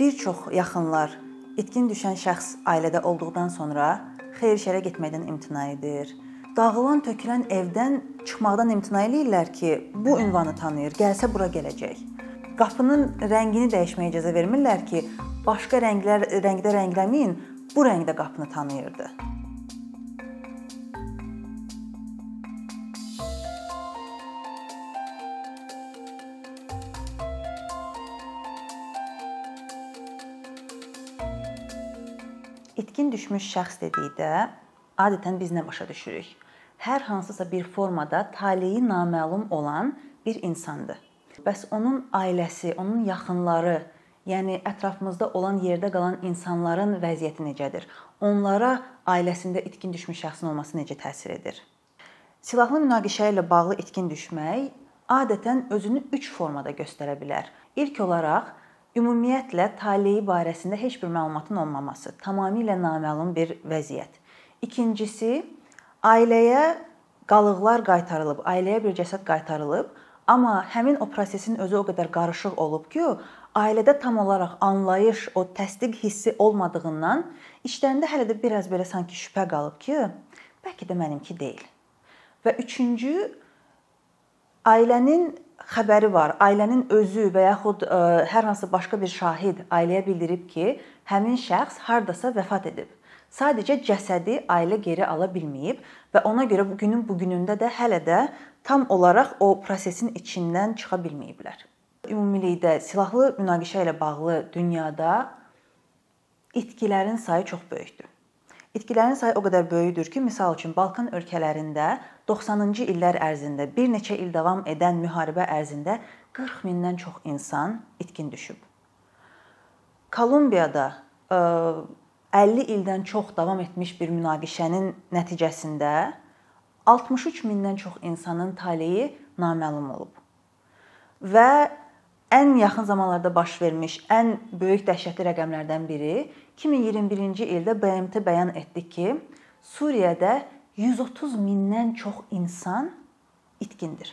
Bir çox yaxınlar itkin düşən şəxs ailədə olduqdan sonra xeyir şərə getməkdən imtina edir. Dağılan, tökülən evdən çıxmaqdan imtina eləyirlər ki, bu ünvanı tanıyır, gəlsə bura gələcək. Qapının rəngini dəyişməyə icazə vermirlər ki, başqa rənglər rəngdə rəngləməyin, bu rəngdə qapını tanıyırdı. İtkin düşmüş şəxs dedikdə adətən biz nə başa düşürük? Hər hansısa bir formada taleyi naməlum olan bir insandır. Bəs onun ailəsi, onun yaxınları, yəni ətrafımızda olan yerdə qalan insanların vəziyyəti necədir? Onlara ailəsində itkin düşmüş şəxsin olması necə təsir edir? Silahlı münaqişə ilə bağlı itkin düşmək adətən özünü 3 formada göstərə bilər. İlk olaraq Ümumiyyətlə taleyi barəsində heç bir məlumatın olmaması, tamamilə naməlum bir vəziyyət. İkincisi, ailəyə qalıqlar qaytarılıb, ailəyə bir cəsəd qaytarılıb, amma həmin o prosesin özü o qədər qarışıq olub ki, ailədə tam olaraq anlayış, o təsdiq hissi olmadığından içlərində hələ də biraz belə sanki şübhə qalıb ki, bəlkə də mənimki deyil. Və üçüncü ailənin xəbəri var, ailənin özü və yaxud e, hər hansı başqa bir şahid ailəyə bildirib ki, həmin şəxs hardasa vəfat edib. Sadəcə cəsədi ailə geri ala bilməyib və ona görə günün bu günündə də hələ də tam olaraq o prosesin içindən çıxa bilməyiblər. Ümumilikdə silahlı münaqişə ilə bağlı dünyada itkilərin sayı çox böyükdür. İtkilərin sayı o qədər böyükdür ki, misal üçün Balkan ölkələrində 90-cı illər ərzində bir neçə il davam edən müharibə ərzində 40 mindən çox insan itkin düşüb. Kolumbiyada 50 ildən çox davam etmiş bir münaqişənin nəticəsində 63 mindən çox insanın taleyi naməlum olub. Və ən yaxın zamanlarda baş vermiş ən böyük dəhşətli rəqəmlərdən biri 2021-ci ildə BMT bəyan etdi ki, Suriyədə 130 mindən çox insan itkindir.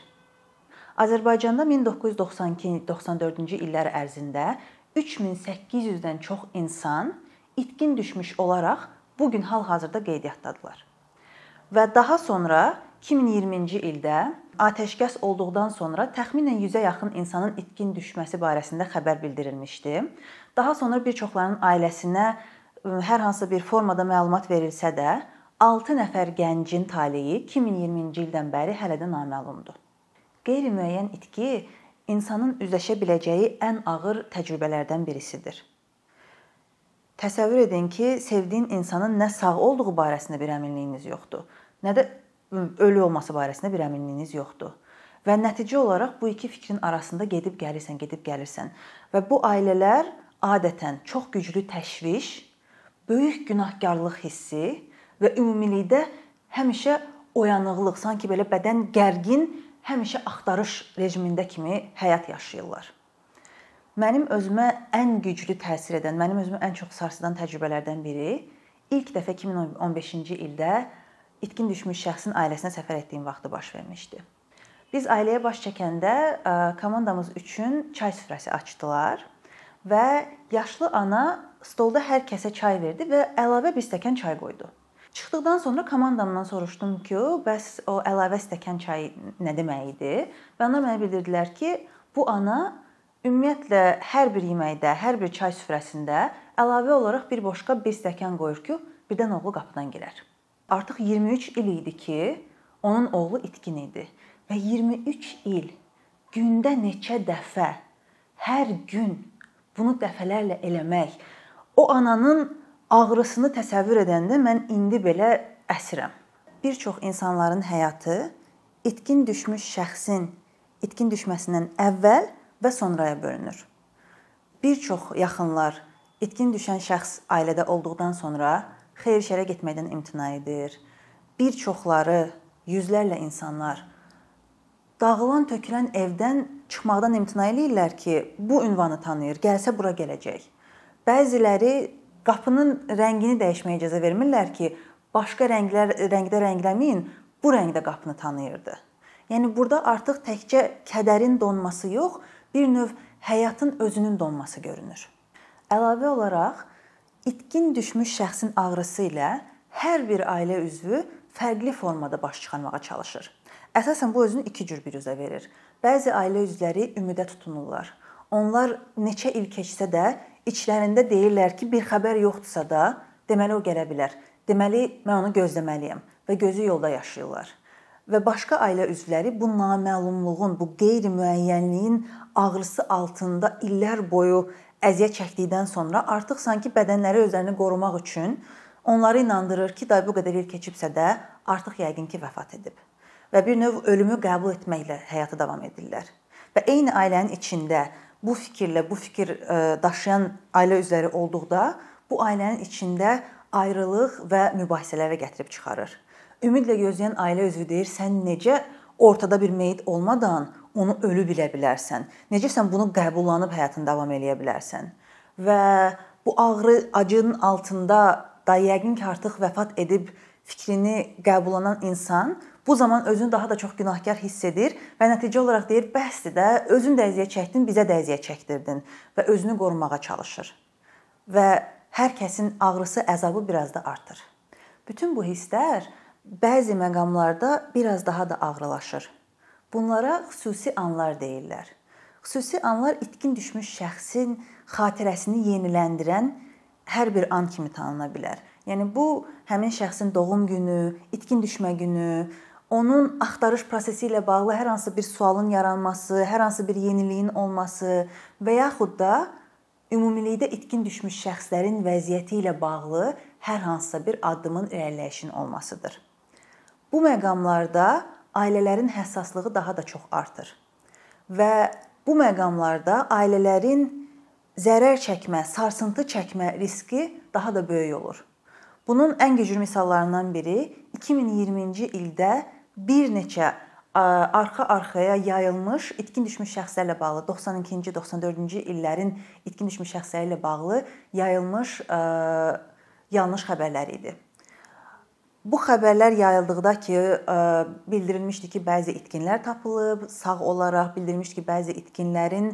Azərbaycanda 1992-94-cü illər ərzində 3800-dən çox insan itkin düşmüş olaraq bu gün hal-hazırda qeydiyyatdadılar. Və daha sonra 2020-ci ildə atəşkəs olduqdan sonra təxminən 100-ə yaxın insanın itkin düşməsi barəsində xəbər bildirilmişdi. Daha sonra bir çoxlarının ailəsinə hər hansı bir formada məlumat verilsə də, 6 nəfər gəncin taleyi 2020-ci ildən bəri hələ də naməlumdur. Qeyri-müəyyən itki insanın üzləşə biləcəyi ən ağır təcrübələrdən birisidir. Təsəvvür edin ki, sevdiyin insanın nə sağ olduğu barəsində bir əminliyiniz yoxdur, nə də ölü olması barəsində bir əminliyiniz yoxdur. Və nəticə olaraq bu iki fikrin arasında gedib gəlirsən, gedib gəlirsən və bu ailələr adətən çox güclü təşviş, böyük günahkarlıq hissi və ümumilikdə həmişə oyanıqlıq, sanki belə bədən gərgin, həmişə axtarış rejimində kimi həyat yaşayırlar. Mənim özümə ən güclü təsir edən, mənim özümü ən çox sarsıdan təcrübələrdən biri ilk dəfə 2015-ci ildə itkin düşmüş şəxsin ailəsinə səfər etdiyim vaxtda baş vermişdi. Biz ailəyə baş çəkəndə komandamız üçün çay süfrəsi açdılar və yaşlı ana stolda hər kəsə çay verdi və əlavə bir stəkan çay qoydu. Çıxdıqdan sonra komandamdan soruşdum ki, bəs o əlavə stəkan çay nə demək idi? Və onlar mənə bildirdilər ki, bu ana ümumiyyətlə hər bir yeməkdə, hər bir çay süfrəsində əlavə olaraq bir boşqa bir stəkan qoyur ki, birdən oğlu qapıdan gələr. Artıq 23 il idi ki, onun oğlu itkin idi və 23 il gündə neçə dəfə hər gün bunu dəfələrlə eləmək o ananın ağrısını təsəvvür edəndə mən indi belə əsirəm. Bir çox insanların həyatı itkin düşmüş şəxsin itkin düşməsindən əvvəl və sonraya bölünür. Bir çox yaxınlar itkin düşən şəxs ailədə olduqdan sonra xeyir şərə getməkdən imtina edir. Bir çoxları, yüzlərlə insanlar dağılan, tökülən evdən çıxmaqdan imtina eləyirlər ki, bu ünvanı tanıyır, gəlsə bura gələcək. Bəziləri qapının rəngini dəyişməyə icazə vermirlər ki, başqa rənglər rəngdə rəngləməyin, bu rəngdə qapını tanıyırdı. Yəni burada artıq təkcə kədərin donması yox, bir növ həyatın özünün donması görünür. Əlavə olaraq itkin düşmüş şəxsin ağrısı ilə hər bir ailə üzvü fərqli formada baş çıxarmağa çalışır. Əsasən bu özünü iki cür biruzə verir. Bəzi ailə üzvləri ümidə tutunurlar. Onlar neçə il keçsə də içlərində deyirlər ki, bir xəbər yoxdursa da, deməli o gələ bilər. Deməli mən onu gözləməliyəm və gözü yolda yaşayırlar. Və başqa ailə üzvləri bu naməlumluğun, bu qeyri-müəyyənliyin ağrısı altında illər boyu əziyyət çəkdikdən sonra artıq sanki bədənləri özlərini qorumaq üçün onları inandırır ki, day bu qədər il keçibsə də artıq yəqin ki, vəfat edib. Və bir növ ölümü qəbul etməklə həyata davam edirlər. Və eyni ailənin içində bu fikirlə bu fikir e, daşıyan ailə üzvləri olduqda bu ailənin içində ayrılıq və mübahisələrə gətirib çıxarır. Ümidlə gözləyən ailə üzvü deyir: "Sən necə ortada bir meyit olmadan onu ölü bilə bilərsən? Necə sən bunu qəbullanıb həyatını davam eləyə bilərsən?" Və bu ağrı, acının altında da yəqin ki, artıq vəfat edib fikrini qəbullanan insan bu zaman özünü daha da çox günahkar hiss edir və nəticə olaraq deyir: "Bəsdir də, özün də əziyyət çəkdin, bizə də əziyyət çəkdirdin" və özünü qorumağa çalışır. Və hər kəsin ağrısı, əzabı biraz da artır. Bütün bu hisslər bəzi məqamlarda biraz daha da ağrılaşır. Bunlara xüsusi anlar deyirlər. Xüsusi anlar itkin düşmüş şəxsin xatirəsini yeniləndirən hər bir an kimi tanına bilər. Yəni bu həmin şəxsin doğum günü, itkin düşmə günü, onun axtarış prosesi ilə bağlı hər hansı bir sualın yaranması, hər hansı bir yeniliyin olması və yaxud da ümumilikdə itkin düşmüş şəxslərin vəziyyəti ilə bağlı hər hansısa bir addımın irəliləyişin olmasıdır. Bu məqamlarda ailələrin həssaslığı daha da çox artır. Və bu məqamlarda ailələrin zərər çəkmə, sarsıntı çəkmə riski daha da böyük olur. Bunun ən güclü misallarından biri 2020-ci ildə bir neçə arxa-arxaya yayılmış itkin düşmüş şəxslərlə bağlı 92-ci, 94-cü illərin itkin düşmüş şəxsləri ilə bağlı yayılmış yanlış xəbərlər idi. Bu xəbərlər yayıldıqda ki, bildirilmişdi ki, bəzi itkinlər tapılıb, sağ olaraq bildirilmişdi ki, bəzi itkinlərin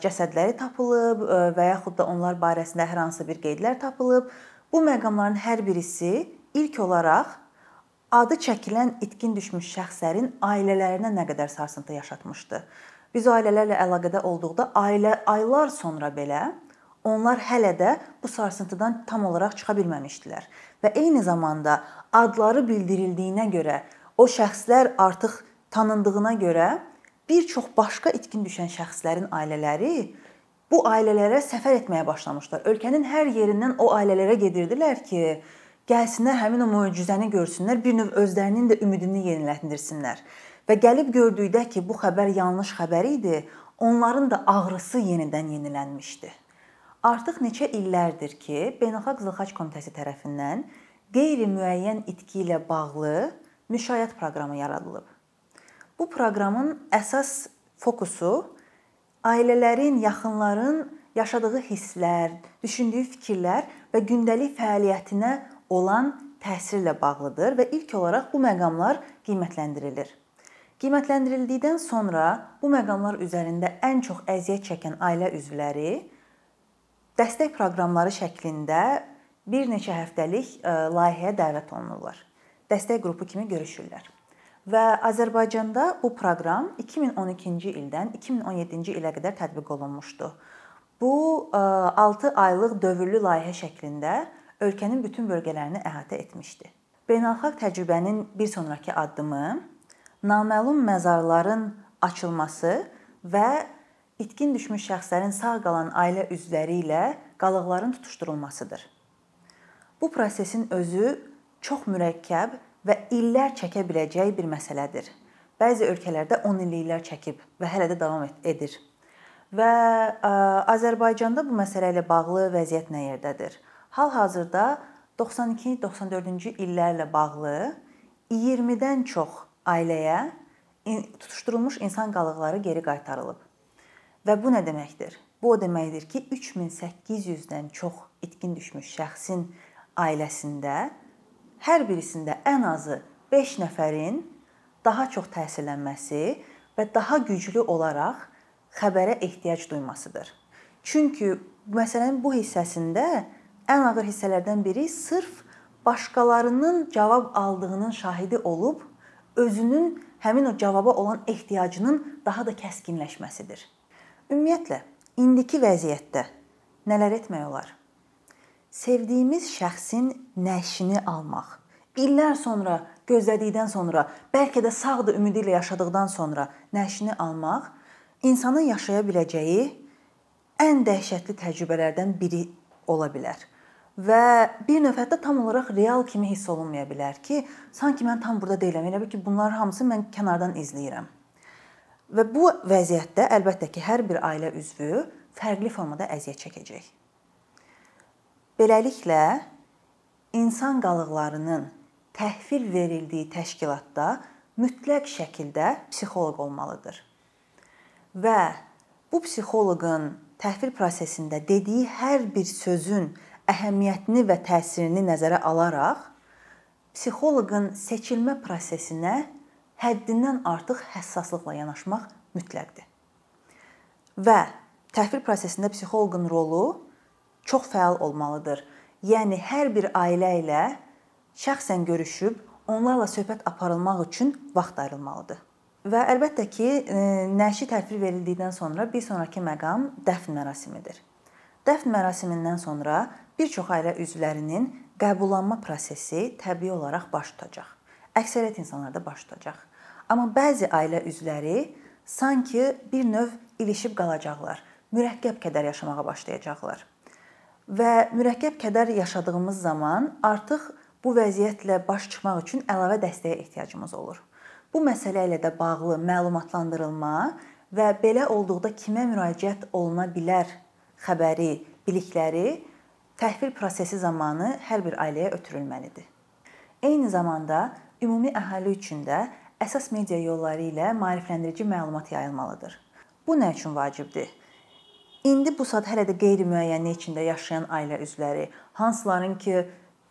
cəsədləri tapılıb və yaxud da onlar barəsində hər hansı bir qeydlər tapılıb. Bu məqamların hər birisi ilk olaraq adı çəkilən itkin düşmüş şəxslərin ailələrinə nə qədər sarsıntı yaşatmışdı. Biz ailələrlə əlaqədə olduqda ailə aylar sonra belə onlar hələ də bu sarsıntıdan tam olaraq çıxa bilməmişdilər və eyni zamanda adları bildirildiyinə görə o şəxslər artıq tanındığına görə bir çox başqa itkin düşən şəxslərin ailələri bu ailələrə səfər etməyə başlamışlar. Ölkənin hər yerindən o ailələrə gedirdilər ki, gəlsinlər həmin o möcüzəni görsünlər, bir növ özlərinin də ümidini yeniləndirsinlər. Və gəlib gördükdə ki, bu xəbər yanlış xəbər idi, onların da ağrısı yenidən yenilənmişdi. Artıq neçə illərdir ki, Beynəlxalq Qızılxaç Komitəsi tərəfindən qeyri-müəyyən itki ilə bağlı müşayiət proqramı yaradılıb. Bu proqramın əsas fokusu ailələrin, yaxınların yaşadığı hisslər, düşündüyü fikirlər və gündəlik fəaliyyətinə olan təsirlə bağlıdır və ilk olaraq bu məqamlar qiymətləndirilir. Qiymətləndirildikdən sonra bu məqamlar üzərində ən çox əziyyət çəkən ailə üzvləri dəstək proqramları şəklində bir neçə həftəlik e, layihəyə dəvət olunurlar. Dəstək qrupu kimi görüşürlər. Və Azərbaycanda bu proqram 2012-ci ildən 2017-ci ilə qədər tətbiq olunmuşdu. Bu 6 e, aylıq dövrlü layihə şəklində ölkənin bütün bölgələrini əhatə etmişdi. Beynəlxalq təcrübənin bir sonrakı addımı naməlum məzarların açılması və itkin düşmüş şəxslərin sağ qalan ailə üzvləri ilə qalıqların tutuşdurulmasıdır. Bu prosesin özü çox mürəkkəb və illər çəkə biləcəyi bir məsələdir. Bəzi ölkələrdə 10 illiklər çəkib və hələ də davam edir. Və Azərbaycanda bu məsələ ilə bağlı vəziyyət nə yerdədir? Hal-hazırda 92-94-cü illərlə bağlı 20-dən çox ailəyə tutuşdurulmuş insan qalıqları geri qaytarılıb. Və bu nə deməkdir? Bu o deməkdir ki, 3800-dən çox itkin düşmüş şəxsin ailəsində hər birisində ən azı 5 nəfərin daha çox təsirlənməsi və daha güclü olaraq xəbərə ehtiyac duymasıdır. Çünki məsələnin bu hissəsində ən ağır hissələrdən biri sırf başqalarının cavab aldığının şahidi olub özünün həmin o cavaba olan ehtiyacının daha da kəskinləşməsidir. Ümumiyyətlə, indiki vəziyyətdə nələr etmək olar? Sevdiyimiz şəxsin nəşini almaq, illər sonra gözlədikdən sonra, bəlkə də sağdır ümidi ilə yaşadıkdan sonra nəşini almaq insanın yaşaya biləcəyi ən dəhşətli təcrübələrdən biri ola bilər. Və bir növ hətta tam olaraq real kimi hiss olunmaya bilər ki, sanki mən tam burada deyiləm. Elə bil ki, bunların hamısını mən kənardan izləyirəm. Və bu vəziyyətdə əlbəttə ki, hər bir ailə üzvü fərqli formada əziyyət çəkəcək. Beləliklə insan qalıqlarının təhvil verildiyi təşkilatda mütləq şəkildə psixoloq olmalıdır. Və bu psixoloqun təhvil prosesində dediyi hər bir sözün əhəmiyyətini və təsirini nəzərə alaraq psixoloqun seçilmə prosesinə həddindən artıq həssaslıqla yanaşmaq mütləqdir. Və təhvil prosesində psixoloqun rolu çox fəal olmalıdır. Yəni hər bir ailə ilə şəxsən görüşüb onlarla söhbət aparılmaq üçün vaxt ayrılmalıdır. Və əlbəttə ki, e, nəşi təhvil verildikdən sonra bir sonrakı məqam dəfn mərasimidir. Dəfn mərasimindən sonra bir çox ailə üzvlərinin qəbullanma prosesi təbii olaraq baş tutacaq. Əksəriyyət insanlarda baş tutacaq. Amma bəzi ailə üzvləri sanki bir növ ilişib qalacaqlar. Mürəkkəb kədər yaşamağa başlayacaqlar. Və mürəkkəb kədər yaşadığımız zaman artıq bu vəziyyətlə baş çıxmaq üçün əlavə dəstəyə ehtiyacımız olur. Bu məsələ ilə də bağlı məlumatlandırılma və belə olduqda kimə müraciət oluna bilər xəbəri, bilikləri təhvil prosesi zamanı hər bir ailəyə ötürülməlidir. Eyni zamanda ümumi əhali üçün də əsas media yolları ilə maarifləndirici məlumat yayılmalıdır. Bu nə üçün vacibdir? İndi bu saat hələ də qeyri-müəyyənlik içində yaşayan ailə üzvləri, hansıların ki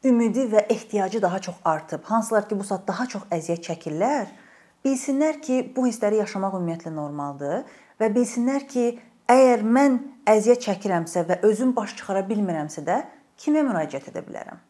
ümidi və ehtiyacı daha çox artıb, hansılar ki bu saat daha çox əziyyət çəkirlər, bilsinlər ki, bu hissləri yaşamaq ümumiyyətlə normaldır və bilsinlər ki, əgər mən əziyyət çəkirəmsə və özüm baş çıxara bilmirəmsə də kimə müraciət edə bilərəm?